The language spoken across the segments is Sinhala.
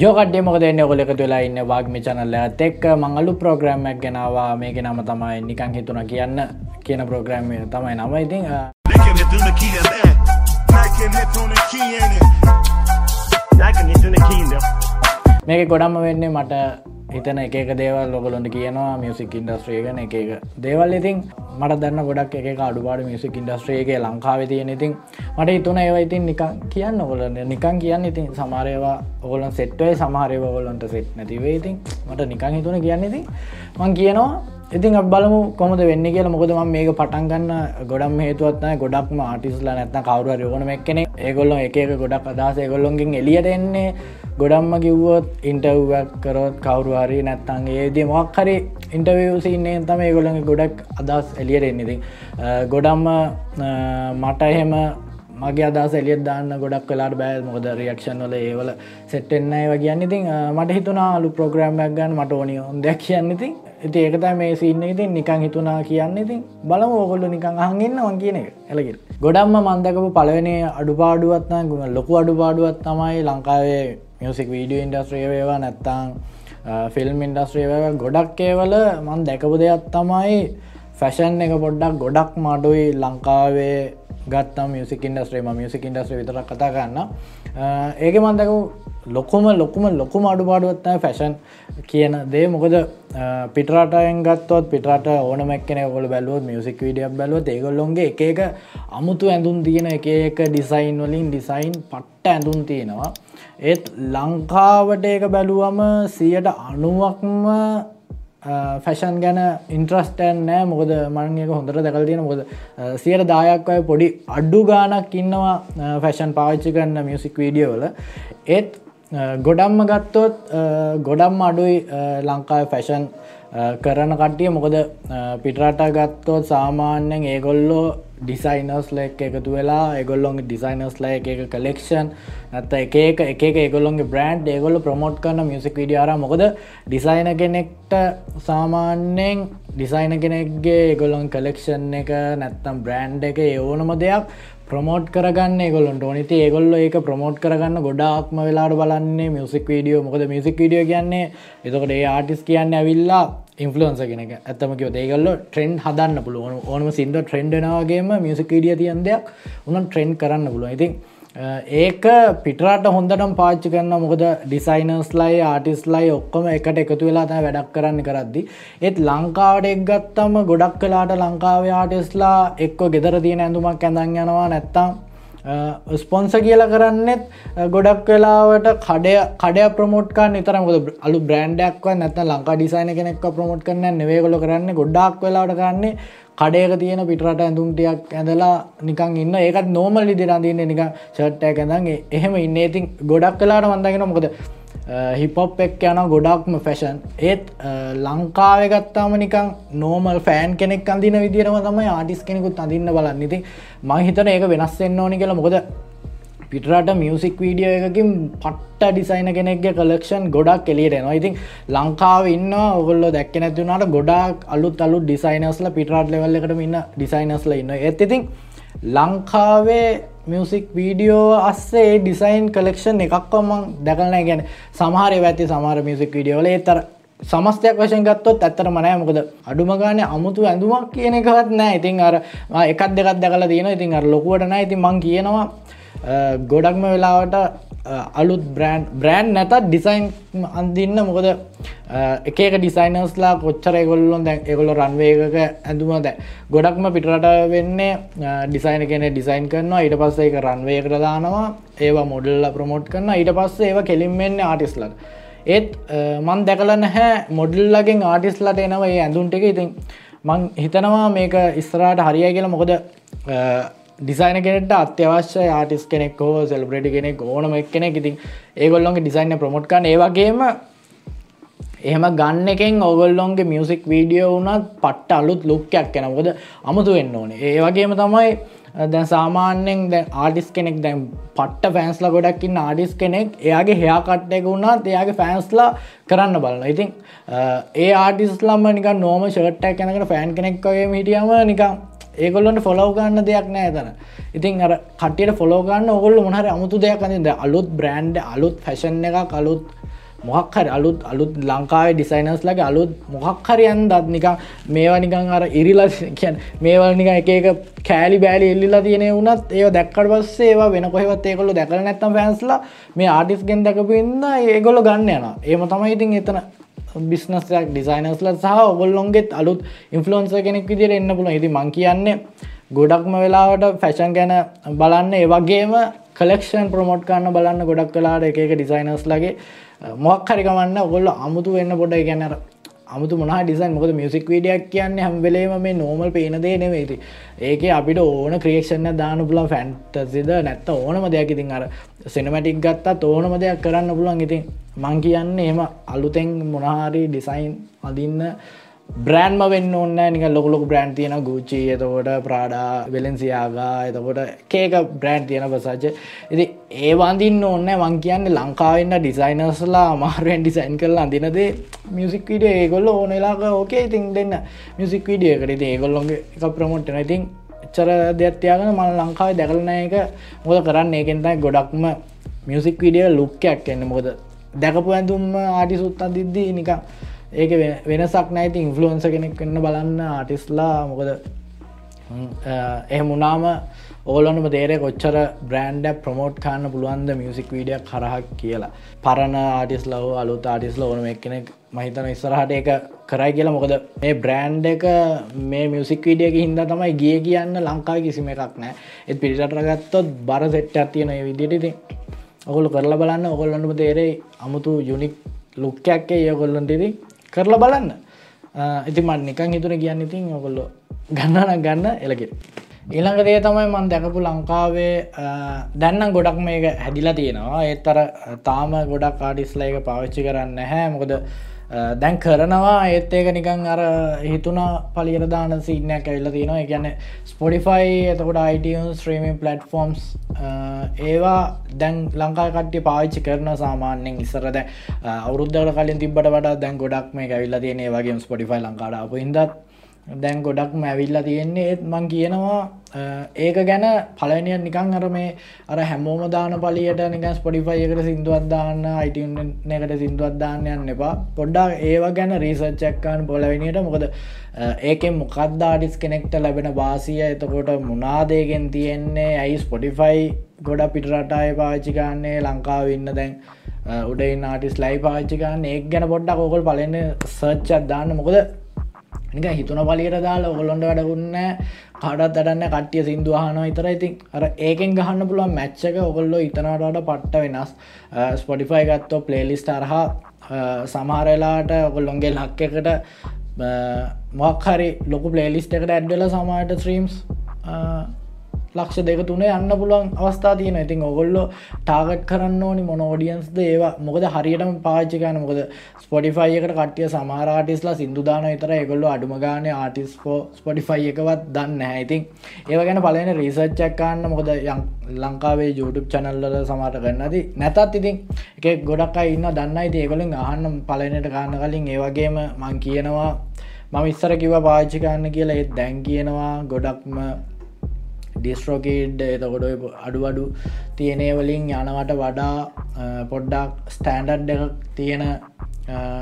යෝකට්ඩේ මොක දෙන්න ඔොල එක තුලා ඉන්න වාග්ම චනල්ල තෙක් මංගලු ප්‍රෝග්‍රම්මක් ගෙනවා. මේක නම තමයි නිකං හිතුන කියන්න කියන ප්‍රෝග්‍රම්ම තමයි නම. ඉතින් මේක ගොඩම්ම වෙන්නේ මට හිතන එක දේවල් ලොකලොට කියනවා මියසික් ඉන්ඩස්ට්‍රියගන එක දේවල්. ඉතින් මට දන්න ගොඩක් එක අඩුපාඩ මියසික් ඉන්ඩස්ට්‍රේගේ ලංකාව තියෙන. ඉතින් මට ඉතුන ඒව ඉතින් නිකන් කියන්න ඔොලන්න නිකන් කියන්න ඉතින් සමාරයවා ඔගොලන් සෙට්වයි සමහරයව ඔොලන්ට සෙට් නැතිවේ ඉතින් මට නිකං හිතුන කියන්න. ඉතින් මං කියනවා ඉතින් බලමු කොමද වෙන්න කියලා. මොකද ම මේක පටන්ගන්න ගොඩම් හේතුවත්න ගොඩක්ම ආටිස්ලා නැත්න කවරුව යෝන එක්කෙන ඒගොල්ලො එක ගොඩක් අදහස ඒගොල්ලොන්ගින් එලියට එන්නේ. ගොඩම්ම කිව්වොත් ඉන්ටව්වක් කරොත් කවරු හරි නැත්තන්ගේ ඒදී මොක් හරි ඉන්ටවසින්නේ තම ගොළඟ ගොඩක් අදස් එලියට එන්නේති ගොඩම්ම මට එහෙම මගේ අදස් එලියත් දාන්න ගොඩක් කලාට බෑ. මොකද රියක්ෂන් වල ඒවල සෙට්ෙන්නයි වගේන්න ඉතින් මට හිතුනා අලු ප්‍රෝග්‍රම්මයක් ගන්න මට ඕනි දෙයක් කියන්න. ඉතින් ඉති ඒකතයි මේ සින්න ඉතින් නිකං හිතුනා කියන්න. ඉතින් බලම ඕකොල්ල නිකං අහගන්න වන් කියන එක. එලකින් ගොඩම්ම මන්දකපු පලවෙනේ අඩුපාඩුවත්න ගුණ ලොකු අඩුපාඩුවත් තමයි ලංකාවේ මියසික් වීඩියෝ ඉන්ඩස්ට්‍රිය වේවා නැත්තං ෆිල්ම් ඉන්ඩස්ට්‍රිය ගොඩක් ඒවල මන් දැකපු දෙයක් තමයි ෆැෂන් එක පොඩ්ඩක් ගොඩක් මඩුයි ලංකාවේ ගත්තම් මියසික් ඉන්ඩස්ට්‍රේම මියසික් ඉන්ඩස්ට්‍ර විතර කතා ගන්න ඒක මන්දකු ලොකුම ලොකුම ලොකුම අඩුපාඩුවත්ත ෆැෂන් කියන දේ. මොකද පිටරටයෙන් ගත්තොත් පිටට ඕන මැක්කන ගොල බැලුවත් මියසික් විඩියක් බැලුව ඒගොල්ලොන්ගේ එක එක අමුතු ඇඳුම් තියෙන එක එක ඩිසයින් වලින් ඩිසයින් පට්ට ඇඳුම් තියෙනවා. ඒත් ලංකාවට ඒක බැලුවම සියට අනුවක්ම ෆැෂන් ගැන ඉන්ට්‍රස්ටෑන් නෑ. මොකද මංක හොඳට දැකල් තියෙන මොකද සියට දායක් අය පොඩි අඩ්ඩු ගානක් ඉන්නවා ෆැෂන් පාවිච්චි කරන්න මියසික් වීඩියෝවල ඒත් ගොඩම්ම ගත්තොත් ගොඩම් අඩුයි ලංකාව ෆැෂන් කරන කට්ටිය. මොකද පිටරට ගත්තොත් සාමාන්‍යෙන් ඒගොල්ලෝ ඩිසයිනර්ස්ල එක එකතු වෙලා එගොල්ලොන්ගේ ඩිසයිනර්ස්ල එක එක කලෙක්ෂන් ඇත එක එක එක ඒගොල්ලොන්ගේ බ්‍රන්ඩ් ඒගොල්ල ප්‍රමෝට් කරන මියසික් විඩියාර මොකද ඩිසයින කෙනෙක්ට සාමාන්‍යයෙන් ඩිසයින කෙනෙක්ගේ ඒගොල්ලොන් කලෙක්ෂන් එක නැත්තම් බ්‍රන්ඩ් එක ඕනම දෙයක් ප්‍රමෝට් කරගන්න ගොලොන්ට ඕනිති ඒගොල්ල ඒක ප්‍රමෝට් කරගන්න ගොඩාක්ම වෙලාට බලන්නේ මියසික් වීඩියෝ මොකද මියසික් විඩියෝ කියන්නේ එතකට ඒ ආටිස් කියන්න ඇවිල්ලා ඉන්ෆලන්ස කෙනෙක. ඇත්තමකව ඒගල්ල ට්‍රෙන්ඩ් හදන්න පුළුවන්. ඕනම සිින්ද ට්‍රෙන්ඩ්නාවගේම මියසික් විඩිය තියන්දයක් උන ට්‍රෙන්ඩ් කරන්න පුළුව ඉතින් ඒක පිටරට හොඳටම් පාච්චි කරන්න මොකද ඩිසයිනර්ස් ලයි ආටිස් ලයි ඔක්කොම එකට එකතු වෙලා තැ වැඩක් කරන්න කරද්දි. ඒත් ලංකාවට එක් ගත්තම ගොඩක් කලාට ලංකාවේ ආටිස්ලා එක්ක ගෙදර තියෙන ඇඳුමක් ඇඳන් යනවා නැත්තම් ස්පොන්ස කියල කරන්නෙත් ගොඩක් වෙලාවට කඩය කඩය ප්‍රමෝට්කා නිතරමද අලු බ්‍රන්ඩක්ව නැත ලංකා ඩිසයින කෙනෙක් ප්‍රමෝට් කරන්න නෙවේගොල කරන්න. ගොඩක් වෙලාට කරන්නේ කඩයක තියෙන පිටරට ඇඳුම්ටියක් ඇඳලා නිකන් ඉන්න. ඒකත් නෝමල් ඉදිරන්තින්න නික ෂට්ටය ඇඳන්. එහෙම ඉන්න. ඉතින් ගොඩක් කලාට වන්දගෙන මොකද හිපොප් එක් යන ගොඩක්ම ෆැෂන් ඒත් uh, ලංකාවගත්තාම නිකං නෝමල් ෆෑන් කෙනෙක් අඳන්න විදිරම තමයි ආටිස් කෙනෙකුත් අඳන්න බලන්න. ඉතින් මහිතන ඒක වෙනස්සෙන්න්න ඕනි කියලා. මොකද පිටරට මියසික් වීඩියෝ එකකින් පට්ට ඩිසයින කෙනෙක්ගේ කලක්ෂන් ගොඩක් කෙලියට නවා ඉතින් ලංකාව ඉන්න ඔගොල්ල දැක්ක නැතිවුණට ගොඩක් අලුත් අලු ඩිසයිනස්ල පිටරට ලෙවල් එකට ඉන්න ඩිසයිනස්ල ඉන්න ඇත් ඉතින් ලංකාවේ මියසික් වීඩියෝ අස්සේ ඩිසයින් කලෙක්ෂන් එකක්කොමං දැකලන ගැන සමහර ඇති සමහර මියසික් වීඩියෝල තර සමස්තයක් වශයෙන් ගත්තොත් ඇත්තර මනෑ මොකද අඩුම ගාන අමුතු ඇඳුමක් කියන එකවත් නෑ ඉතින් අර එකත් දෙකත් දැකලා තියෙන ඉතින් අර ලොකුවට නෑ ඉතින් මං කියනවා ගොඩක්ම වෙලාවට අලුත් බ්‍රන්් බ්‍රෑන්් නැතත් ඩිසයින් අන්දින්න මොකද එක ඩිසයිනස්ලා කොච්චර ගොල්ලොන් දැ එකොල රන්වේක ඇඳුම දැ ගොඩක්ම පිටරට වෙන්නේ ඩිසයින කෙන ඩිසයින් කරනවා. ඊට පස්සේ එක රන්වේකට දානවා. ඒවා මොඩල්ල ප්‍රමෝට් කරන්න ඊට පස්සේ ඒව කෙලින්වෙන්න ආටිස්ලට ඒත් මන් දැකල නැහැ මොඩල්ලගෙන් ආටිස්ලට එනවා ඒ ඇඳුන්ට එක ඉතින් මං හිතනවා මේක ඉස්රාට හරිය කියලා. මොකද ඩිසයින කෙනෙට අත්‍යවශ්‍ය ආටිස් කෙනෙක් හෝ සෙල්බ්‍රඩි කෙනෙක් ඕනම එක් කෙනෙක් ඉතින් ඒගොල්ලොන්ගේ ඩිසයින්න ප්‍රමොට්කන් ඒවගේම එහෙම ගන්න එකෙන් ඔගොල්ලොන්ගේ මියසික් වීඩියෝ වුනත් පට්ට අලුත් ලුක්කයක් කෙනකොද අමුතු වෙන්න ඕනේ. ඒ වගේම තමයි දැන් සාමාන්‍යෙන් දැ ආඩිස් කෙනෙක් දැම් පට්ට ෆෑන්ස්ලා ගොඩක්කින්න ආඩිස් කෙනෙක් එයාගේ හයා කට්ටයක වුණත් එයාගේ ෆෑන්ස්ලා කරන්න බලන්න ඉතින් ඒ ආටිස්ලම්ම නික නෝම ෂට්ටක් කෙනකට ෆෑන් කෙනෙක් වගේ හිටියම නිකම් ඒගොල්ලොන්ට ෆොලෝ ගන්න දෙයක් නෑ තන ඉතින් අර කටියට ෆොලෝගන්න ඔගොල්ල මොහර අමුතු දෙයක් අඳද අලුත් බ්‍රන්ඩ් අලුත් ෆැෂන් එක කලුත් මොහක් හරි අලුත් අලුත් ලංකාවේ ඩිසයිනර්ස් ලගේ අලුත් මොහක් හරියන් දත් නිකං මේවා නිකං අර ඉරිල කියන් මේවල් නික එක එක කෑලි බෑලි එල්ලිලා තියෙන වුනත් ඒ දැක්කට පස්සේ ඒවා වෙන කොහෙවත් ඒකොල්ල දැකල නැත්තම් ෆෑන්ස්ලා මේ ආටිස් ගෙන් දැකපුන්න ඒගොල්ල ගන්න යන ඒම තමයි ඉතින් එතන බිස්නස්යක් ඩිසයිනස්ල සහ ඔගොල්ලොන්ගෙත් අලුත් ඉන්ෆලන්ස කෙනෙක් විදිර එන්න පුළ ඉති මං කියන්නේ ගොඩක්ම වෙලාවට ෆැෂන් ගැන බලන්න ඒවගේම කලෙක්ෂන් ප්‍රමෝට් කරන්න බලන්න ගොඩක් කලාට එක ඩිසයිනස් ලගේ මොක් හරිකමන්න ඔගොල්ල අමුතු වෙන්න පොඩ ගැනර අමුතු මොහ ඩිසයින් මොකද මියසික් වීඩියක් කියන්න හැම්වෙලේම මේ නෝමල් පේනදේ නෙවෙයිති ඒක අපිට ඕන ක්‍රියේෂණ දාන පුලන් ෆැන්ටසිද නැත්ත ඕනම දෙයක්. ඉතින් අර සිනමටික් ගත්තා ඕනම දෙයක් කරන්න පුලන් ඉතින් මං කියන්නේ එම අලුතෙන් මොනහරි ඩිසයින් අදින්න බ්‍රෑන්ම වෙන්න ඔන්න නික ලොකලොක බ්‍රෑන්් තියෙන ගුච්චි එතකොට ප්‍රාඩා වෙලෙන්සියාගා එතකොට කේක බ්‍රෑන්් තියෙන පසාච ඉති ඒවාන්දින්න ඔන්න වන් කියන්නේ ලංකාවෙන්න ඩිසයිනස්ලා මාරුවෙන් ඩිසයින් කරලා අඳනදේ මියසික් විඩිය ඒගොල්ල ඕනෙලාක ඕකේ ඉතින් දෙන්න මියසික් විඩියකට ඒගොල්ලොගේ එක ප්‍රමෝට්න ඉතින් එච්චර දෙයක්ත්යාගන මල් ලංකාව දැකලන එක මොද කරන්න ඒකෙන්තයි ගොඩක්ම මියසික් විඩිය ලුක්කයක් එන්න මොකද දැකපු ඇඳුම්ම ආටි සුත් අදිද්දී නිකා ඒක වෙනසක් නැති ඉන්ෆලුවන්ස කෙනෙක් වෙන්න බලන්න ආටිස්ලා මොකද එහ මුණාම ඕලොනම දේරේ කොච්චර බ්‍රන්ඩ ප්‍රමෝට් කාන්න පුළුවන්ද මියසික් වීඩියක් කරහක් කියලා. පරණ ආටිස් ලව අලුත් ආටිස්ල ඕනම එක්කෙනෙක් මහිතන ඉස්සරහට එක කරයි කියලා. මොකද මේ බ්‍රෑන්් එක මේ මියසික් වීඩියක හින්ද තමයි ගිය කියන්න ලංකායි කිසිම එකක් නෑ. එත් පිරිටට ගත්තොත් බර සෙට්ට ඇතියන විදිටති ඔගොලු කරලා බලන්න. ඔගොල්ලන්නම තේරේ අමුතු යුනික් ලුක්කැක්කේ ඒගොල්ලන්ටදී කරලා බලන්න. ඉති මන් නිකන් හිතුර කියන්න ඉතින් ඔකොල්ලො ගන්නන ගන්න එලකිර ඊළඟදේ තමයි මන් දැකපු ලංකාවේ දැන්නම් ගොඩක් මේක හැදිලා තියෙනවා. ඒත්තර තාම ගොඩක් ආඩිස්ල එක පාවිච්චි කරන්න හැ මොකද දැන් කරනවා ඒත් ඒක නිකං අර හිතුනා පලියරදාන සිීනයක් ඇල්ල තියෙනවා. ගැන ස්පොඩිෆයි එතකොට අයිටන් ස්ත්‍රීමන් පලට්ෆෝම්ස් ඒවා දැන් ලංකා කට්ටි පාච්චි කරන සාමාන්‍යෙන් ඉස්සරද අවුරුද්ධකට කලින් තිබට වට දැන් ගොඩක් මේ ඇවිල්ල තියනේ වගේ ස්පොඩිෆයි ලංකාඩ අප ඉදත් දැන් ගොඩක්ම ඇවිල්ලා තියෙන්නේ ඒත් මං කියනවා ඒක ගැන පලනිය නිකං අර මේ අර හැමෝම දාන පලියට නිකන් ස්පොඩිෆයි එකට සිින්දුවත් දාන්න අයිටන් එකට සිින්දුවත් දාන්න යන්න එපා. පොඩ්ඩක් ඒවා ගැන රීසච්චක්කාන් පොලවෙනියට මොකද ඒකෙන් මොකක්ද ආඩිස් කෙනෙක්ට ලැබෙන වාසිය? එතකොට මුණනාදයගෙන් තියෙන්නේ? ඇයි ස්පොඩිෆයි ගොඩ පිටරටය පාචිකාන්නේ ලංකාව ඉන්න දැන් උඩයි නාටිස් ලයි පාචිකාන්න එක් ගැන පොඩ්ඩක් ඔකොල් පලන්න සර්ච්චත් දාන්න. මොකද නික හිතුන පලියට දාලා ඔගොල්ලොන්ට වැඩගුන්න කඩත් අටන්න කට්ටිය සිින්දුවහන විතර ඉතින් අර ඒකෙන් ගහන්න පුළුවන් මැච්චක ඔගොල්ලො ඉතනටට පට්ට වෙනස්. ස්පොටිෆයි ගත්තෝ පලේලිස්ට අරහා සමහරලාට ඔගොල්ලොන්ගේ ලක්ක එකට මොක්හරි ලොකු පලේලිස්ට එකට ඇඩ්ඩල සමට ත්‍රීම්ස් ලක්ෂ දෙක තුනේ යන්න පුළුවන් අවස්ථා තියන ඉතින් ඔගොල්ලො ටාගට් කරන්න ඕනි මොන ෝඩියන්ස්ද ඒවා. මොකද හරියටම පාච්චිකන මොකද? ස්පොටිෆයි එකට කටිය සමාරටිස්ලා සිින්දුදාන විතර එකොල්ල අඩුමගාන ආටිස්කෝ ස්පොටිෆයි එකවත් දන්න ඇයිතින් ඒව ගැන පලන රීසච්චක්කන්න මොකද යම් ලංකාවේ YouTube චනල්ල සමාට ගන්නද නැතත් ඉතින් එක ගොඩක් ඉන්න දන්නයිති ඒකොලින් අහන්න පලනට ගන්න කලින් ඒවගේම මං කියනවා මම ඉස්සර කිව පාච්චිකන්න කියලා. ඒත් දැන් කියනවා ගොඩක්ම ඩිස්ට්‍රෝකේඩ් එතකොට අඩු අඩු තියනේ වලින් යනවට වඩා පොඩ්ඩක් ස්ටෑන්ඩඩ් එකක් තියෙන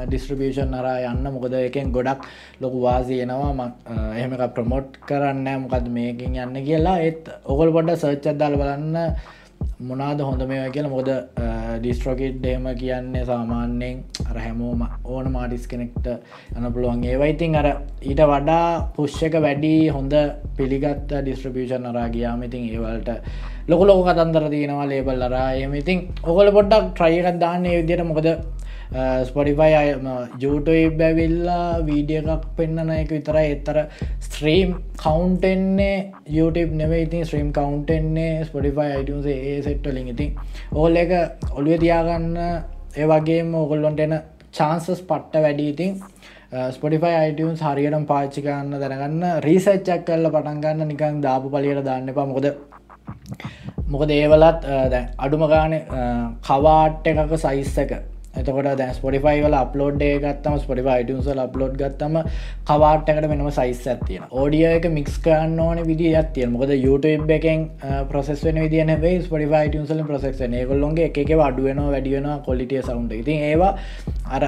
ඩිස්ට්‍රබියෂන් අර යන්න. මොකද එකෙන් ගොඩක් ලොකු වාසියනවා එහෙමක ප්‍රමෝට් කරන්න මොකද මේකින් යන්න කියලා. ඒත් ඔකොල් පොඩ සර්ච්චද්දාල බලන්න. මොනාද හොඳ මේ කියලා. මොද ඩිස්ට්‍රොකිට් ඩේම කියන්නේ සාමාන්‍යයෙන් අර හැමෝම ඕන මාඩිස් කෙනෙක්ට යන පුළුවන්. ඒවයිතින් අර ඊට වඩා පුෂ්ක වැඩි හොඳ පිළිගත් ඩිස්ට්‍රපියෂන් අරා ගියාම ඉතින් ඒවල්ට ලොක ලොක කතන්දර තියෙනවා ලේබල් අරා. එම ඉතින් ඔකොල පොඩ්ඩක් ට්‍රයිකත් දාන්නේ විදියට මොකද ස්පොඩිෆයි අයම ජූටයි බැවිල්ලා වීඩිය එකක් පෙන්න්නන එක විතර එත්තර ස්ත්‍රීම් කවන්ටෙන්නේ YouTube නෙවේ ඉතින් ස්ත්‍රීම් කවන්ටෙන්නේ ස්පොඩිෆයි අයිටස ඒ සෙට්ටලින් ඉතින් ඕල් එක ඔළුව තියාගන්න ඒවගේම ඔගොල්ලොන්ට එන චාන්සස් පට්ට වැඩි ඉතින් ස්පොටිෆයි අයිටන් හරියටම් පාච්චිකන්න දැනගන්න රීසච්චක් කල්ල පටන්ගන්න නිකං දාපු පලියට දාන්න එපා මොකද මොකද ඒවලත් අඩුම ගාන කවාට් එකක සයිස්සක එතකොට දැන් ස්පොටිෆයි වල අප්ලෝඩ් ගත්තම ස්පොටිෆ යිටසල් අප්ලෝඩ් ගත්තම කවාට්ටකට වෙනම සයිස් ඇතියෙන ඕඩිය එක මික්ස් කරන්න ඕන විදි ඇතිය මොකද YouTube එකෙන් ප්‍රසෙස් වෙන විදින වේ ස්පොටිෆ යිටසල ප්‍රසෙක්ෂ ඒගොල්ලොන්ගේ එක වැඩුවෙන වැඩියෙන කොලිටිය සවුන්ට ඉතින් ඒවා අර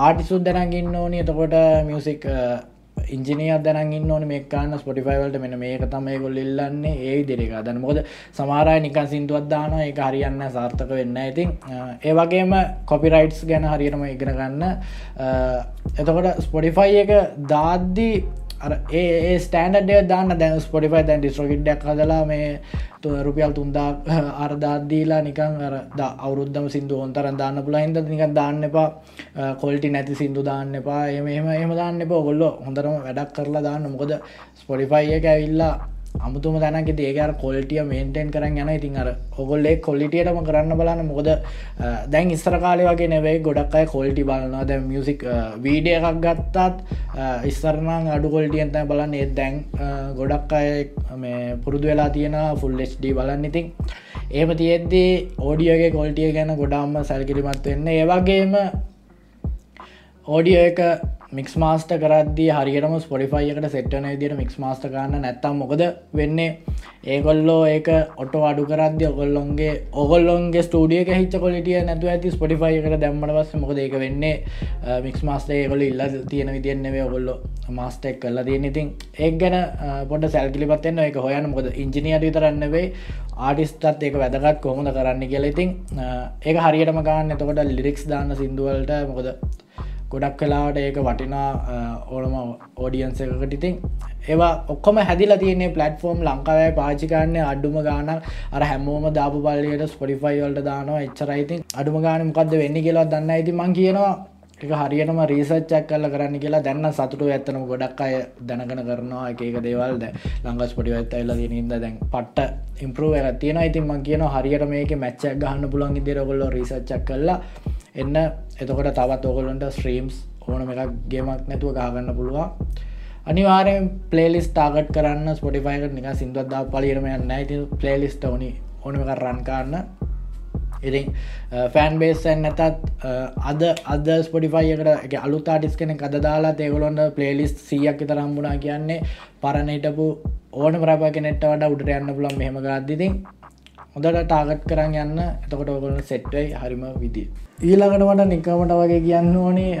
ආටිසුත් දැනගන්න ඕනි. එතකොට මියසික් ඉංජිනිය දන ඉන්න මේ කාන්න ස්පොටිෆයිවලට මෙන මේක තමයි ගොල් ඉල්ලන්නේ. ඒ දෙරක දන්න මොද සමාරය නිකන් සිින්දුවත් දාන එක හරියන්න සාර්ථක වෙන්න ඉතින් ඒ වගේම කොපිරයිට්ස් ගැන හරියටම ඉගෙන ගන්න. එතකොට ස්පොටිෆයි එක දාද්දී ඒ ස්ටන්ඩ දාන්න. දැන් ස්පොටිෆයි දැන් ඩිස්ට්‍රකිට්ඩක් හදලා මේ රුපියල් තුන්දා අරදාදීලා නිකන් අර අවුරුද්ධම සිින්දු ඔොන්තර දාන්න පුලයින්ද නිකන් දාන්න එපා. කොල්ටි නැති සිින්දු දාන්න එපා. එම එම එම දාන්න එප. ඔගොල්ල හොඳරම වැඩක් කරලා දාන්න. මොකද ස්පොටිෆයි එක ඇවිල්ලා අමුතුම දැනක ඒකර කොල්ටිය මේන්ටෙන් කරන්න යන ඉතින් අර ඔගොල්ලේ කොල්ලිටියටම කරන්න බලන්න මොකද දැන් ඉස්තර කාලය වගේ නෙවෙයි ගොඩක් අය කොල්ටි බලන්නවා දැ මියසික් වීඩිය එකක් ගත්තත් ඉස්සරනං අඩු කොල්ටියන්ත බලන්න. ඒත් දැන් ගොඩක් අය මේ පුරුදු වෙලා තියෙන ෆුල්ලස්ඩ බලන්න. ඉතින් ඒම තියෙද්දී ඕඩියගේ කොල්ටිය ගැන ගොඩාම්ම සැල්කිරිමත් වෙන්න. ඒවගේම ඕඩියෝ එක මික්ස් මාස්ට කරදදි හරියටම ස්පොඩිෆයි එකට සෙට්න දිට මික්ස් මාස්ට ගන්න නැත්තම් මොකද වෙන්නේ? ඒගොල්ලෝ ඒක ඔට අඩු කරද ඔගොල්ලොන්ගේ ඔගොල්ලොන්ගේ ස්ටඩිය හිච කොලිටිය නැතු ඇති ස්පොටිෆයි එකට දැම්මට පස්ස මොකද ඒක වෙන්නේ? මික්ස් මාස්ටේ ගොල ඉල්ල තියෙන විදින්නෙවේ ඔගොල්ලො මාස්ටෙක් කල්ලා තියෙන ඉතින් එක් ගැන පොට සැල්කිලිපත්න්න එක හොයන මොකද ඉංජිනියට විතරන්නවේ ආටිස්ටත් ඒක වැදගත් කොහොමද කරන්න කියලා. ඉතින් ඒක හරියටම ගන්න. එතකොට ලිරික්ස් දාන්න සිින්දුවලට මොකද ගොඩක් කලාට ඒක වටිනා ඕනම ඕඩියන්ස එකකට ඉතින් ඒවා ඔක්කොම හැදිල තියන්නේ පලටෆෝර්ම් ලංකාවය පාචිකන්න අඩුම ගාන අර හැමෝම දාපු පල්ලියට ස්පොටිෆයි වල්ට දානවා. එච්චරයිතින් අඩුම ගාන මොකක්ද වෙන්න කියලා දන්න ඇති මං කියනවා එක හරියටම රීසච්චක් කල්ල කරන්න කියලා. දැන්න සතුටු ඇත්තනම ගොඩක් අය දැනගන කරනවා එකක දේවල්ද ලංගස් පොටි ඇත්ත එල්ල දනින්ද දැන් පට්ට ඉම්පරුව එක තියෙන ඉතින් මං කියන හරියට මේක මැච්චක් ගහන්න පුළන් දෙරගොල්ල රීසච්චක් කල්ලා එන්න. එතකොට තවත් ඔගොලොන්ට ස්ත්‍රීම්ස් ඕනම එකක් ගේමක් නැතුව ගාගන්න පුළුවන්. අනිවාරෙන් පලේලිස් තාගට කරන්න ස්පොටිෆයිකට නික සිින්දුවදා පලිරම යන්න. ඇති පලේලිස්ට ඕනි ඕනම කර රන්කාන්න ඉතින් ෆෑන් බේස්සන් නැතත් අද අද ස්පොටිෆයිකට එක අලු තාටිස් කෙන අද දාලා තේගොලොන්ට පලේලිස් සියක් තරම්බුණා කියන්නේ පරණහිටපු ඕන ප්‍රප කෙනෙට වඩ උඩට යන්න පුලන් මෙහම ගාදදිතින් හොඳට ටාගට් කරන්න යන්න. එතකොට ඔගොල සෙට්ටයි හරිම විදි. ඊළඟටමට නිකමට වගේ කියන්න ඕනේ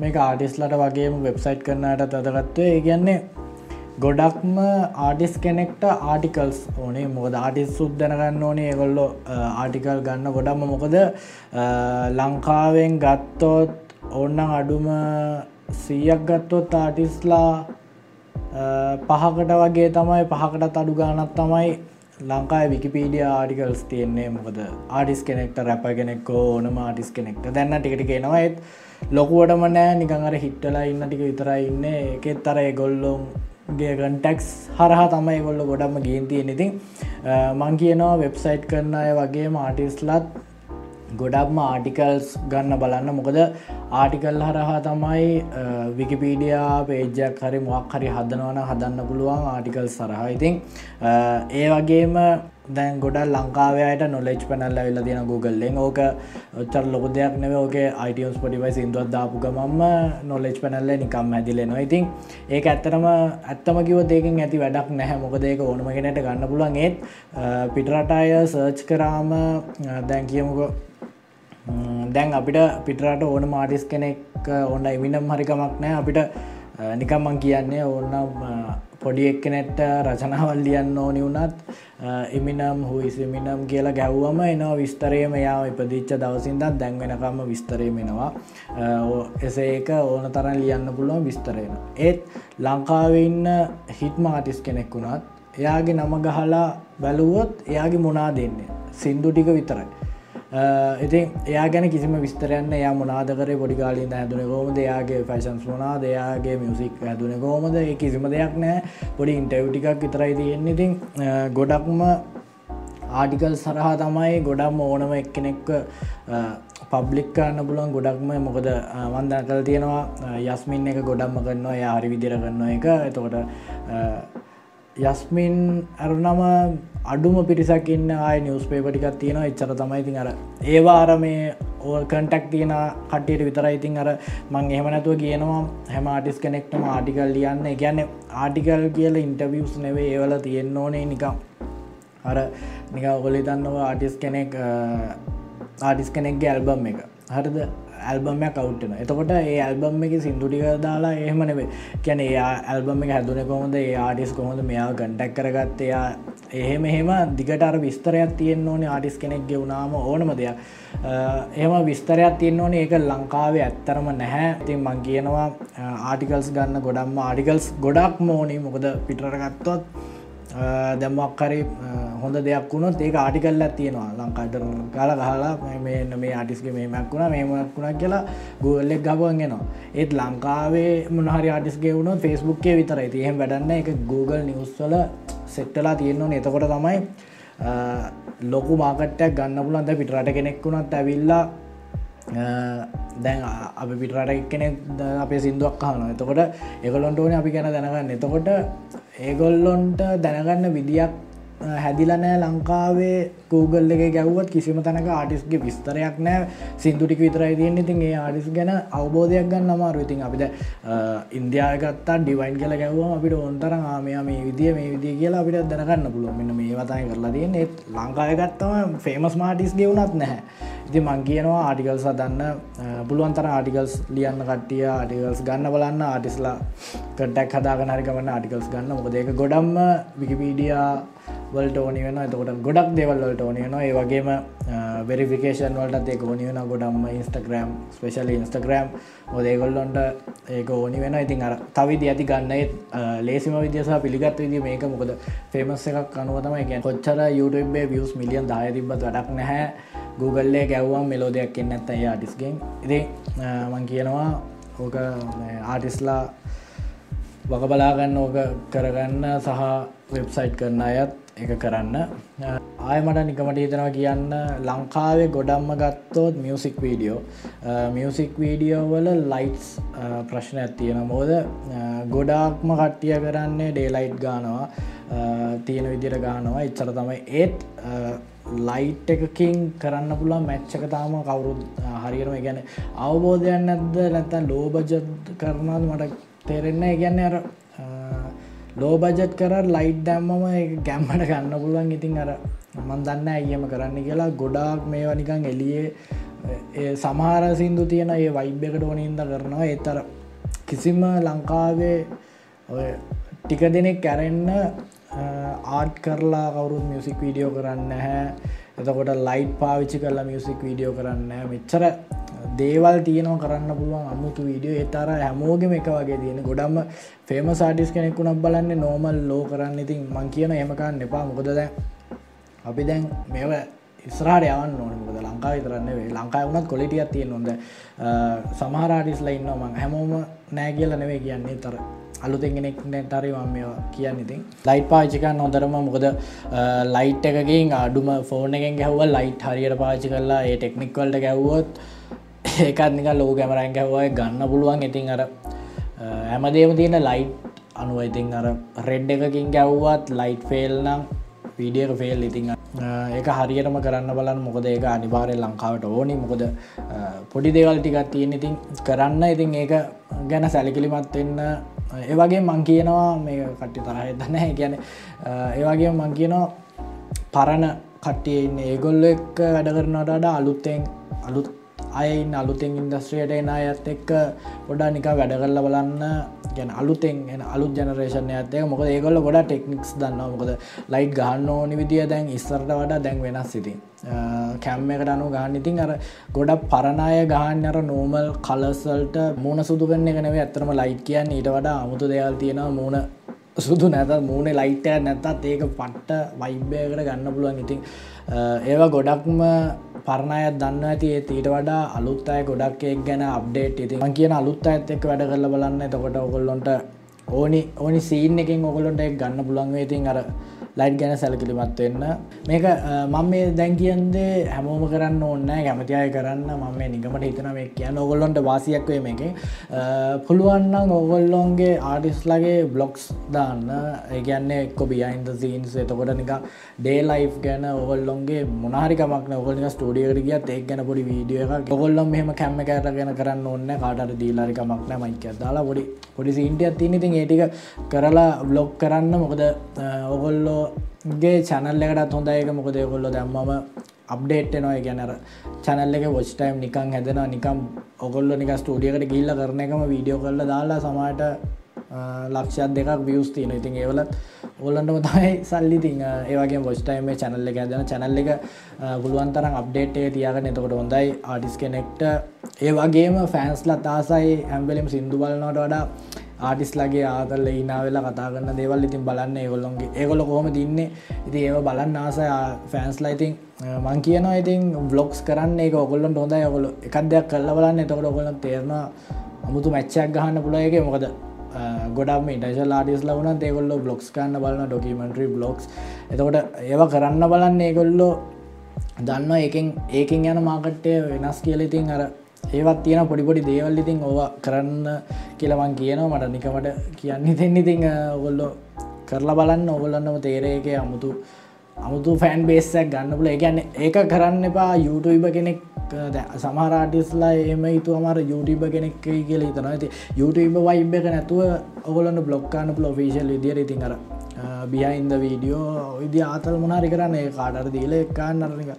මේ ආටිස්ලට වගේම වෙබ්සයිට් කරන්නට තදගත්වය ඒ කියන්නේ ගොඩක්ම ආටිස් කෙනෙක්ට ආටිකල්ස් ඕනේ. මොකද ආටිස් සුද්දනගන්න ඕනේ. ඒගොල්ලො ආටිකල් ගන්න ගොඩක්ම මොකද ලංකාවෙන් ගත්තොත් ඔන්නන් අඩුම සීයක් ගත්තොත් ආටිස්ලා පහකට වගේ තමයි පහකටත් අඩු ගානත් තමයි ලංකායි විකිපීඩිය ආඩිකල්ස් තියෙන්නේ මොකද? ආඩිස් කෙනෙක්ට රැප කෙනෙක් ඕනම ආටිස් කෙනෙක්ට. දැන්න ටිකට කියෙනවා ඒත් ලොකුවටම නෑ. නිකඟර හිට්ටලා ඉන්න ටික විතරයි ඉන්න. එකෙත් තර ගොල්ලොන්ගේ ගන්ටෙක්ස් හරහා තමයි ගොල්ල ගොඩක්ම ගේන්තිය ඉතින් මං කියනවා වෙබ්සයිට් කරන අය වගේ මාටිස්ලත් ගොඩක්ම ආටිකල්ස් ගන්න බලන්න. මොකද ආටිකල් හරහා තමයි විකිපීඩියා පේජයක් හරි මොක් හරි හදනවන හදන්න පුළුවන් ආටිකල් සරහා ඉතින් ඒ වගේම දැන් ගොඩ ලංකාවයට නොලෙච් පැනල්ල වෙල්ල තියෙන Googleෙන් ඕක ඔච්චර ලොක දෙයක් නෙව ඕක අයිටස් පොටිවයි සිින්දුවත් දාපු ගමම්ම නොලෙච් පැනල්ල නිකම් ඇදිලෙනවා ඉතින් ඒක ඇත්තරම ඇත්තම කිව දෙකින් ඇති වැඩක් නැහැ. මොකද ඒක ඕනම කෙනට ගන්න පුලන් ඒත් පිටරටාය සර්ච් කරාම දැන් කියමුක දැන් අපිට පිටරට ඕන මාටිස් කෙනෙක් ඔන්න එමිනම් හරිකමක් නෑ. අපිට නිකම්මන් කියන්නේ ඕන්නම් පොඩි එක්කනෙට්ට රචනාවල් ලියන්න ඕනි වුනත් එමිනම් හුයිසිමිනම් කියලා ගැව්වම එනවා විස්තරයම යා ඉපදිච්ච දවසින්දත් දැන්වෙනකම්ම විස්තරයමෙනවා එසේ ඒක ඕන තරන් ලියන්න පුළුවන් විස්තරයන ඒත් ලංකාවඉන්න හිටම ආටිස් කෙනෙක් වුණත් එයාගේ නම ගහලා බැලුවොත් එයාගේ මොනා දෙන්නේ? සින්දු ටික විතරයි. ඉතින් එයා ගැන කිසිම විස්තරයන්න එයා මොනාදකර පොඩිකාලින් හැදුන කෝම දෙයාගේ ෆැශන්ස් මොනා දෙයාගේ මියසික් හැදුන කෝමද ඒ කිසිම දෙයක් නෑ. පොඩි ඉන්ටව් ටිකක් විතරයි තියෙන්නේ. ඉතින් ගොඩක්ම ආටිකල් සරහා තමයි ගොඩක්ම ඕනම එක්කෙනෙක්ව පබ්ලික් කරන්න පුලුවන් ගොඩක්ම මොකද වන්දන කල් තියෙනවා යස්මින් එක ගොඩක්ම කරන්නවා යාරි විදිර කරන්න එක එතකොට යස්මින් අරුනම අඩුම පිරිසක් ඉන්න ආය නිවස් පේපටිකක් තියෙන එච්චර තමයි ඉතින් අර ඒවා අර මේ ඕ කටක් තියෙන කටියට විතර ඉතින් අර මං එහෙම නැතුව කියනවා. හැම ආටිස් කෙනෙක්ටම ආටිකල් ලියන්න. ගැන්න ආටිකල් කියල ඉන්ටවියස් නෙවේ ඒවල තියෙන්න්න ඕනේ නිකම් අර නික ඔොලි දන්නව ආටිස් කෙනෙක් ආටිස් කෙනෙක්ගේ ඇල්බම් එක. හරිද? ඇල්බම්මයක් කවට්ටන එතකොට ඒ ඇල්බම් එක සිින්දුටික දාලා එහෙම නෙවේ කියැන ඒ ඇල්බම් එක හැදුන කොහොද ඒ ආටිස් කොහොඳ මෙයා ගඩක් කරගත්ත? එයා එහෙම එහෙම දිගට අර විස්තරයක් තියෙන් ඕනේ ආටිස් කෙනෙක් ගෙවුණාම ඕනම දෙයක්. එහම විස්තරයක් තියෙන් ඕනේ. ඒක ලංකාවේ ඇත්තරම නැහැ. ඉතින් මං කියනවා ආටිකල්ස් ගන්න ගොඩම්ම ආටිකල්ස් ගොඩක් මෝනි මොකද පිටරගත්තොත් දැම්මක්කරි හොඳ දෙයක් වුණොත් ඒක ආටිකල්ල තියෙනවා. ලංකාට කාල ගහලා මේ මේ ආටිස්ක මේමක් වුණ මේමක් වුණක් කියලා ගුවල්ලෙක් ගබන්ගෙනවා ඒත් ලංකාවේ මොනහරි ආටිස්ගේ වුණොත් ෆෙස්බුක්කේ විතරයි. තියහෙම වැඩන්න එක Google නිවස්වල සෙට්ටලා තියෙන්නවා එතකොට තමයි ලොකු මාකටයක් ගන්න පුලන්ද පිටරට කෙනෙක් වුණත් ඇවිල්ලා දැන් අප පිටරට කෙනෙක් අපේ සිින්දුවක් කාන එතකොට එකොලොන්ට ඕන අපි ගැන දැනගන්න. එතකොට ඒගොල්ලොන්ට දැනගන්න විදියක් හැදිලනෑ ලංකාවේ Google එක ගැව්වත් කිසිම තැනක ආටිස්ගේ විස්තරයක් නෑ සිින්දුටික විතරයි තියෙන් ඉතින් ඒ ආඩිස් ගැන අවබෝධයක් ගන්න අමාරු ඉතින් අපිට ඉන්දයාගත්තා ඩිවයින් කියල ගැව්වම අපිට ඔොන්තර ආමයා මේ විදිිය මේ විදිිය කියලා අපිට දැනගන්න පුළුව මෙන්න මේ වතයි කරලා තියෙන් ඒත් ලංකායගත්තම ෆේමස් මාටිස් ගෙවුනත් නැහැ. ඉති මං කියනවා ආටිකල් සදන්න පුළුවන්තර ආටිකල්ස් ලියන්න කට්ටිය ආටිකල්ස් ගන්න බලන්න ආටිස්ලා කටක් හදාගනරිකමන්න ආටිකල්ස් ගන්න. මොකදේක ගොඩම්ම විකිපීඩියා වලට ඕනි වෙන එතකොට ගොඩක් දෙවල්වලට ඕනි වෙන ඒ වගේම වෙරිෆිකේෂන් වලට ඒක ඕනි වෙන ගොඩම්ම ඉන්ස්ටග්‍රම් ස්පේශල ඉන්ස්ටග්‍රම් ඔදේගොල්ලොන්ට ඒක ඕනි වෙන ඉතින් අර තවිදි ඇති ගන්න ලේසිම විදිස පිළිගත් විදි මේක. මොකද ෆේමස් එකක් අනුවතම එක කොච්චර YouTubeේ වියස් මිලියන් දාය තිබත් වැඩක් නැහැ. Googleලේ ගැව්වම් මෙලෝදයක් එන්න ඇත්ත ඒ ආටිස්ගෙන් ඉති මං කියනවා ඕක ආටිස්ලා වක බලාගන්න ඕක කරගන්න සහ වෙබ්සයිට් කරන්න අයත් එක කරන්න. ආය මට නිකමට හිතනවා කියන්න ලංකාවේ ගොඩම්ම ගත්තෝත් මියසික් වීඩියෝ මියසික් වීඩියෝ වල ලයිට්ස් ප්‍රශ්න ඇත්තියෙන මෝද ගොඩාක්ම කට්ටිය කරන්නේ ඩේලයිට් ගානවා. තියෙන විදිර ගානවා ඉච්චර තමයි. ඒත් ලයිට් එකකින් කරන්න පුළුවන් මැච්චක තාම කවුරුත් හරිරම ගැන අවබෝධයන් නැද්ද? නැත්තන් ලෝබජත් කරනාද මට තේරෙන්න ගැන්න අර ලෝබජත් කර ලයිට් දැම්මම ගැම්මට ගන්න පුළුවන්. ඉතින් අර මන් දන්න ඇයම කරන්න කියලා. ගොඩාක් මේවා නිකං එලියේ සමහර සිින්දු තියෙන ඒ වයිබ්‍යකට ඕනින්ද කරනවා. ඒතර කිසිම ලංකාවේ ටික දෙනෙක් කැරෙන්න ආට් කරලා කවුරුත් මියසික් වීඩියෝ කරන්න හැ එතකොට ලයිට් පාවිච්චි කරලා මියසික් වීඩියෝ කරන්න මෙච්චර දේවල් තියනව කරන්න පුළුවන් අමුතු වීඩියෝ එතර හැමෝගෙම එක වගේ තියෙන. ගොඩම්ම ෆේම සාටිස් කෙනෙක්ුණක් බලන්න නෝමල් ලෝ කරන්න. ඉතින් මං කියන එමකන්න එපා. මොකද දැන් අපි දැන් මෙව ඉස්රාට යවන්න ඕන. මොකද ලංකා විතරන්න වේ ලංකායි වුණත් කොලිටියත් තියෙන් නොද සමහරාටිස්ලා ඉන්න මං හැමෝම නෑ කියල නෙවේ කියන්නේ. තර අලුතෙන්ගෙනෙක් නැටරි මම කියන්න ඉතින්. ලයිට් පාචිකන් නොදරම මොකද ලයිට් එකකින් අඩුම ෆෝන එකෙන් ගැහව ලයිට් හරියට පාචි කරලා ඒ ටෙක්නික්වල්ට ගැව්වොත් ඒකත් නික ලෝ කැමරයින් ගැහවයි ගන්න පුළුවන්. ඉතින් අර හැමදේම තියෙන ලයිට් අනුව ඉතින් අර රෙඩ් එකකින් ගැව්වත් ලයිට් ෆෙල් නම් වීඩියක ෆෙල් ඉතිං ඒක හරියටම කරන්න බලන්න. මොකද ඒක අනිවාරය ලංකාවට ඕනි. මොකද පොඩි දේවල් ටිකත් තියෙන ඉතින් කරන්න. ඉතින් ඒක ගැන සැලිකිලිමත් වෙන්න. ඒවගේ මං කියනවා මේ කට්ටි තරහ දන්න ගැන ඒවගේ මං කියනවා පරණ කට්ටියන්න ඒගොල්ල එක් වැඩ කරනට අලුත්තෙන් අලුත් අයින් අලුතෙන් ඉන්දස්ත්‍රියට එන අයත් එක්ක ගොඩා නික වැඩ කරල බලන්න. ගැන අලුතෙන් එන අලුත් ජනරේෂණ ඇතක මොක ඒගොල්ල ගොඩ ටෙක්නික්ස් දන්න මොකද ලයිට් ගහන්න ඕනි විදිිය දැන් ඉස්සරට වඩා දැන් වෙනස් සිතින් කැම්ම එකට අනු ගාන්න ඉතින් අර ගොඩ පරණය ගහන්න අර නෝමල් කලසල්ට මූුණ සුදු කන්න එකනවේ ඇතරම ලයිට් කියන්න ඊට වඩා අමුතු දෙයල් තියෙන මූුණ සුදු නැත මූුණ ලයිට්ට නැතත් ඒක පට්ට වයිබ්‍යයකට ගන්න පුළුවන්. ඉතින් ඒවා ගොඩක්ම පරණයත් දන්න ඇති. ඒ ඊට වඩා අලුත් අය ගොඩක් එක් ගැන අප්ඩේට් ඉති මං කියන අලුත් ඇත් එක් වැඩ කරල බලන්න. එතකොට ඔකොල්ලොන්ට ඕනි ඕනි සීන් එකින් ඔකොලොන්ට එක් ගන්න පුළන්ගේ ඉතින් අර ලයිට් ගැන සැලකිලිමත් වෙන්න. මේක මම මේ දැන් කියන්දේ හැමෝම කරන්න ඕන්න කැමති අය කරන්න. මම නිගමට හිතන මේ කියන්න ඔගොල්ලොන්ට වාසියක් වේ මේක. පුළුවන්නම් ඔගොල්ලොන්ගේ ආඩිස්ලගේ බ්ලොග්ස් දාන්න. ඒගන්නේ එක්ක බියයින්ද සීන්ස් එතකොට නික ඩේ ලයි් ගැන ඔගොල්ලොන්ගේ මොනාරිකමක් ඔගොල්ල ස්ටඩියකට ගියත් එක් ගැන පොඩි වීඩිය එක ඔගොල්ලොම් මෙහම කැම්ම කෑට ගැන කරන්න ඔන්න කාටට දීලාරිකමක් නෑ මයික දාලා. පොඩි පොඩි සිීන්ටියත් තිනිතින් ඒටික කරලා බ්ලොග් කරන්න. මොකද ඔගොල්ලෝගේ චැනල් එකටත් හොඳයක මොකද ඔගොල්ලො දැම්මම අප්ඩේට් නොය ගැනර චැනල් එක වොස්ටයිම් නිකං හැදෙන නිකම් ඔගොල්ල නික ස්ටඩියකට ගිල්ල කරන එකම වීඩියෝ කරල දාලා සමට ලක්ෂත් දෙකක් වියස් තියන ඉතින් ඒවලත් ඔල්ලන්ටම තමයි සල්ලි තිං ඒවගේ පොස්ටයිම චැනල්ල එක ඇදන චැනල්ල එක පුළුවන්තරම් අප්ඩේට්ේ තියාගෙන එතකොට හොඳයි. ආටිස් කෙනෙක්ට ඒ වගේම ෆෑන්ස්ල තාසයි ඇම්බලිම් සිින්දු බලනට වඩා ආටිස්ලගේ ආතල්ල ඉනාවෙලා කතා කරන්න දේවල් ඉතින් බලන්න ඒගොල්ලොන්ගේ. ඒගොල කොහොම දින්නේ ඉති ඒව බලන්න ආසය ෆෑන්ස්ලා ඉතින් මං කියනවා ඉතින් බ්ලොක්ස් කරන්න එක ඔගොල්ලොන්ට හොඳයි. ඔගොල එකක් දෙයක් කල්ල බලන්න. එතකොට ඔගොලන් තේරවා අමුතු මැච්චක් ගහන්න පුළයගේ මොකද? ගොඩක් ඉටශල් ආඩිස් ලවන ඒගොල්ල බ්ලොක්ස් කන්න බලන්න ඩොකිමෙන්ට්‍රී බ්ලොක්ස් එතකොට ඒව කරන්න බලන්න ඒගොල්ලෝ දන්න ඒකින් ඒකින් යන මාකට්ටය වෙනස් කියලඉතින් අර ඒවත් තියෙන පොඩිපොඩි දේවල් ඉතින් ඕව කරන්න කියලවන් කියනවා. මට නිකමට කියන්න දෙන්න ඉතිං ඔගොල්ලො කරලා බලන්න. ඔගොල්ලන්නම තේරේක අමුතු අමුතු ෆෑන් බේස්සක් ගන්න පුල ඒගැන්න ඒක කරන්න එපා YouTubeබ කෙනෙක් සමහරාටිස්ලා එම හිතු අමර YouTube කෙනෙක් කියල හිතන ඇති YouTube වයිබ එක නැතුව ඔගොලන්න බ්ලොක්කාන්න පල ෆිසිල් විදිර ඉතින් අර බියයින්ද වීඩියෝ ඉදි ආතල් මොනාරි කරන්න? ඒ කාඩර දීල එක්කාන්න අරනික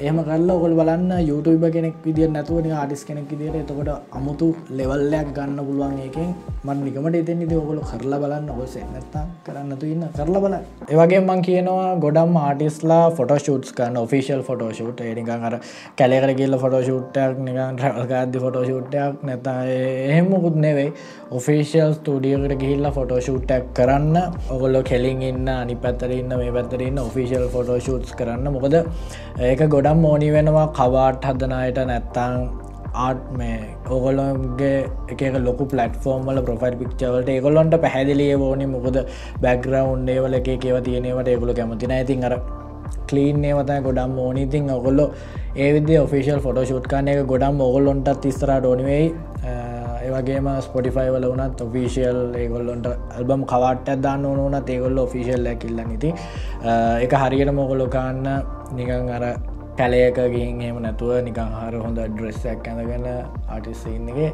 එහම කල්ල ඔකොල් බලන්න YouTube කෙනෙක් විදිිය නැතුවනි ආඩිස් කෙනෙක් විදිට එතකොට අමුතු ලෙවල්ලයක් ගන්න පුළුවන් ඒකෙන් මන් නිකමට එතෙන් ඉති ඔකොල කරලා බලන්න ඔස නැත්තා කරන්නතු ඉන්න. කරලා බල ඒවගේ මං කියනවා ගොඩම් ආටිස්ලා ෆොටෝෂූට්ස් කන්න ඔෆිසිල් ෆොටෝෂූට් ඒනිකන් අර කැලෙකර කියල්ල ෆොටෝෂූට්ටක් නිකන් රල්කාද්දි ෆොටෝෂූට්ටයක් නැත එහෙමකුත් නෙවෙයි. ඔෆිසිල් ස්ටඩියකට ගිහිල්ල ෆොටෝෂූට්ටක් කරන්න. ඔගොල්ල කෙලින් ඉන්න අනි පැත්තරන්න මේ පැත්තරන්න ඔෆිසිල් ෆොටෝෂූට්ස් කරන්න. මොකද ඒක ගොඩ ගොඩම් ඕනි වෙනවා කවාට් හදනයට නැත්තං ආට් මේ ඕගොලොන්ගේ එක ලොක පලටෆෝර්ම් වල ප්‍රොෆයිල් පික්චවලට ඒගොල්ලොන්ට පැහැදිලිය ඕනි මොකද බැග්‍රවන්් ඒවල එක කියව තියෙනවට ඒගොල කැමතින ඇතින් අර කලීන් ඒවතයි ගොඩම් ඕනීතින් ඔගොල්ලො ඒවිද ඔෆිසිල් ෆොටෝෂුට් කාන එක ගොඩම් ඔගොල්ලොන්ටත් තිස්තර ඩොනිවෙයි ඒවගේම ස්පොටිෆයි වල වනත් ඔෆිසිියල් ඒගොල්ලොන්ට ඇල්බම් කවාට දාන්න ඕන ඒගොල්ල ඔෆිසිල්ල කිල්ල නිති එක හරියට මොගොලොකාන්න නිකං අර කැලයක ගිහින් එම නැතුව නිකං හර හොඳ ඩ්‍රෙස්සක් ඇඳගන්න ආටිස්සන්නගේ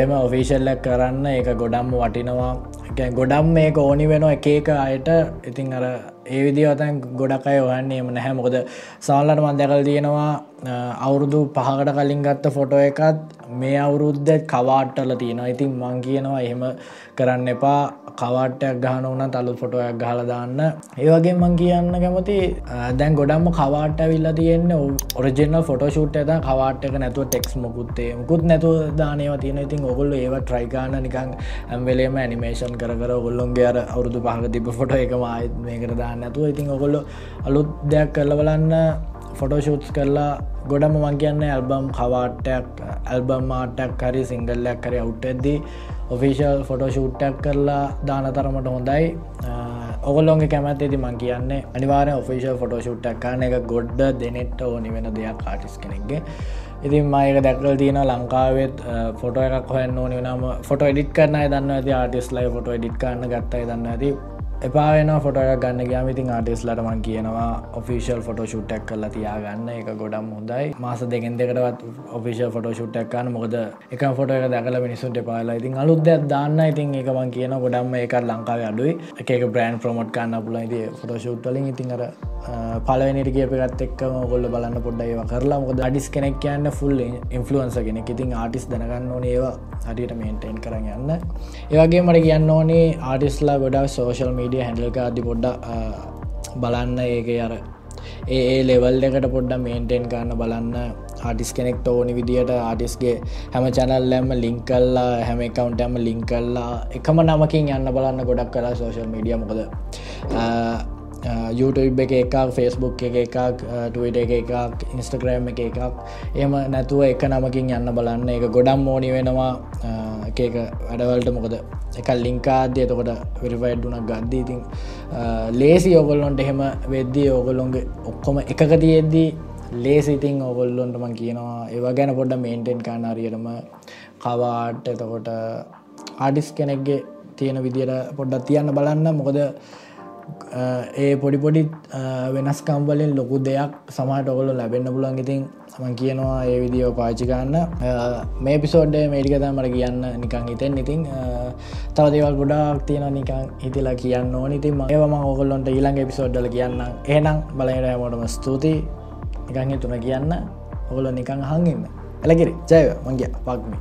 එම ඔෆිෂල්ලක් කරන්න එක ගොඩම් වටිනවා. ගොඩම් මේක ඕනි වෙන එකක අයට. ඉතින් අර ඒ විදිවතන් ගොඩක් අය ඔහන්නේ එම නැහැ. මොකද සාල්ලට මන්දකල් තියෙනවා අවුරුදු පහකට කලින් ගත්ත ෆොටෝ එකත් මේ අවුරුද්ධ කවාට්ටල තියෙනවා. ඉතින් මං කියනවා එහෙම කරන්න එපා. කවාටයක් ගහන වන තලු ෆොටෝයක් ගහලදාන්න ඒවගේ මං කියන්න කැමති දැන් ගොඩම්ම කවාට විල්ල තියෙන්න ඔරජනල් ෆොටෝෂුට් ඇත කවාටක නැතුව ටෙක්ස් මොකුත්තේ මුකුත් නැතු දානව තියෙන ඉතින් ඔගොල්ල ඒව ට්‍රයිකාන්න නිකං ඇම්වෙලේම ඇනිමේෂන් කර ඔගොල්ලොන්ගේ අර අවුරුදු පහක තිබ ෆොට එක මාත් මේකට දාන්න. නැතුව ඉතින් ඔගොල්ලො අලුත් දෙයක් කරල බලන්න ෆොටෝෂූට්ස් කරලා ගොඩම මං කියන්න ඇල්බම් කවාටයක් ඇල්බම් මාටක් හරි සිංගල්ලයක් කරි අවුට් ඇද්දී ඔෆිෂල් ෆොටෝ ෂූට්ටක් කරලා දාන තරමට හොඳයි. ඔගොල්ලොන්ගේ කැමත් ඇති මං කියන්නේ අනිවාර ඔෆිෂල් ෆොටෝ ෂුට්ටක් කාන එක ගොඩ්ඩ දෙනෙට්ට ඕනි වෙන දෙයක් කාටිස් කෙනෙක්ගේ. ඉතින් මයක දැක්වල් තියෙන ලංකාවෙත් ෆොටෝ එකක් හොයන්න ඕනි නම ෆොට එඩිට කරන්න දන්න ඇති ආටිස් ලයි ෆොට එඩිට කරන්න ගත්තයි දන්න ඇති. එපාන ෆොට ගන්න ගාමිතින් ආටිස්ලටමන් කියනවා ඔෆිසිල් ෆොට ෂුට්ටක් කල්ලා තියාගන්න. එක ගොඩම් හොඳයි. මාස දෙගෙන් දෙකටවත් ඔෆිසිල් ෆොට ෂුට්ටක්කන්න මොකද එක ෆොට එක දැකල මිනිසුන්ට පාලා ඉතින් අලුද්දයක් දාන්න. ඉතින් එකමන් කියන ගොඩම්ම එකත් ලංකාව අඩුයි. එක බ්‍රන්් ප්‍රමෝට් කන්න පුල ති ෆොට ෂුට්ටලින් ඉතින් අර පලවෙනිට කියපගත් එක්කම ගොල්ල බලන්න පොඩ්ඩයිව කරලා මොකද අඩිස් කෙනෙක් කියන්න ෆුල් ඉන්ෆලුවන්ස කෙනෙක්. ඉතින් ආටිස් දැනගන්න ඕන ඒවා හරියට මේන්ටෙන් කරන්න යන්න. ඒවගේ මට කියන්න ඕනේ ආටිස්ලා ගොඩක් සෝශල් මී මීඩිය හැඩල්ක අධි පොඩ්ඩ බලන්න ඒක අර ඒ ලෙවල් එකට පොඩ්ඩ මේන්ටෙන් කරන්න බලන්න ආටිස් කෙනෙක්ට ඕනි විදිට ආටිස්ගේ හැම චැනල්ලැම ලිංකල්ලා හැම එකකවන්ටම ලිංකල්ලා එකම නමකින් යන්න බලන්න ගොඩක් කලා සෝශල් මීඩිය මොකද Uh, YouTube එක එකක් ෆෙස්බුක් එක එකක් uh, ටවිට එක එකක් ඉන්ස්ටග්‍රෑම් එක එකක්. එම නැතුව එක නමකින් යන්න බලන්න. එක ගොඩම් ඕනි වෙනවා. Uh, එක එක වැඩවලට මොකද එක ලිංකාද්‍ය එතකොට වෙරිෆයිඩ්ඩුනක් ගද්දී. ඉතින් ලේසි ඔගොල්ලොන්ට එහෙම වෙද්දී ඕගොල්ලොන්ගේ ඔක්කොම එකක තියෙද්දී ලේසිඉතින් ඔගොල්ලොන්ට මං කියනවා. ඒවා ගැන පොඩ්ඩ මේන්ටෙන් කානාරියටම කවාට එතකොට ආඩිස් කෙනෙක්ගේ තියෙන විදියට පොඩ්ඩක් තියන්න බලන්න. මොකද ඒ පොඩිපොඩි වෙනස්කම්වලින් ලොකු දෙයක් සමට ඔගොල ලැබෙන්න්න පුලන් ඉතින් මං කියනවා ඒ විදිෝ පාචිකන්න මේ පිසෝඩ්ඩ මේටිකත මට කියන්න නිකං හිතෙන් ඉතින් තව දේවල් ගොඩාක් තියෙන නිකං හිතිලා කියන්න ඕනිතින් ඒවම ඔගොල්ලොන්ට ඊළඟ පිසෝඩ්ඩල කියන්න ඒනම් බලයට හැමෝටම ස්තුතියි. නිකං තුන කියන්න. ඔගොල නිකං හංගන්න එලකිරි ජයව මංගිය පක්මි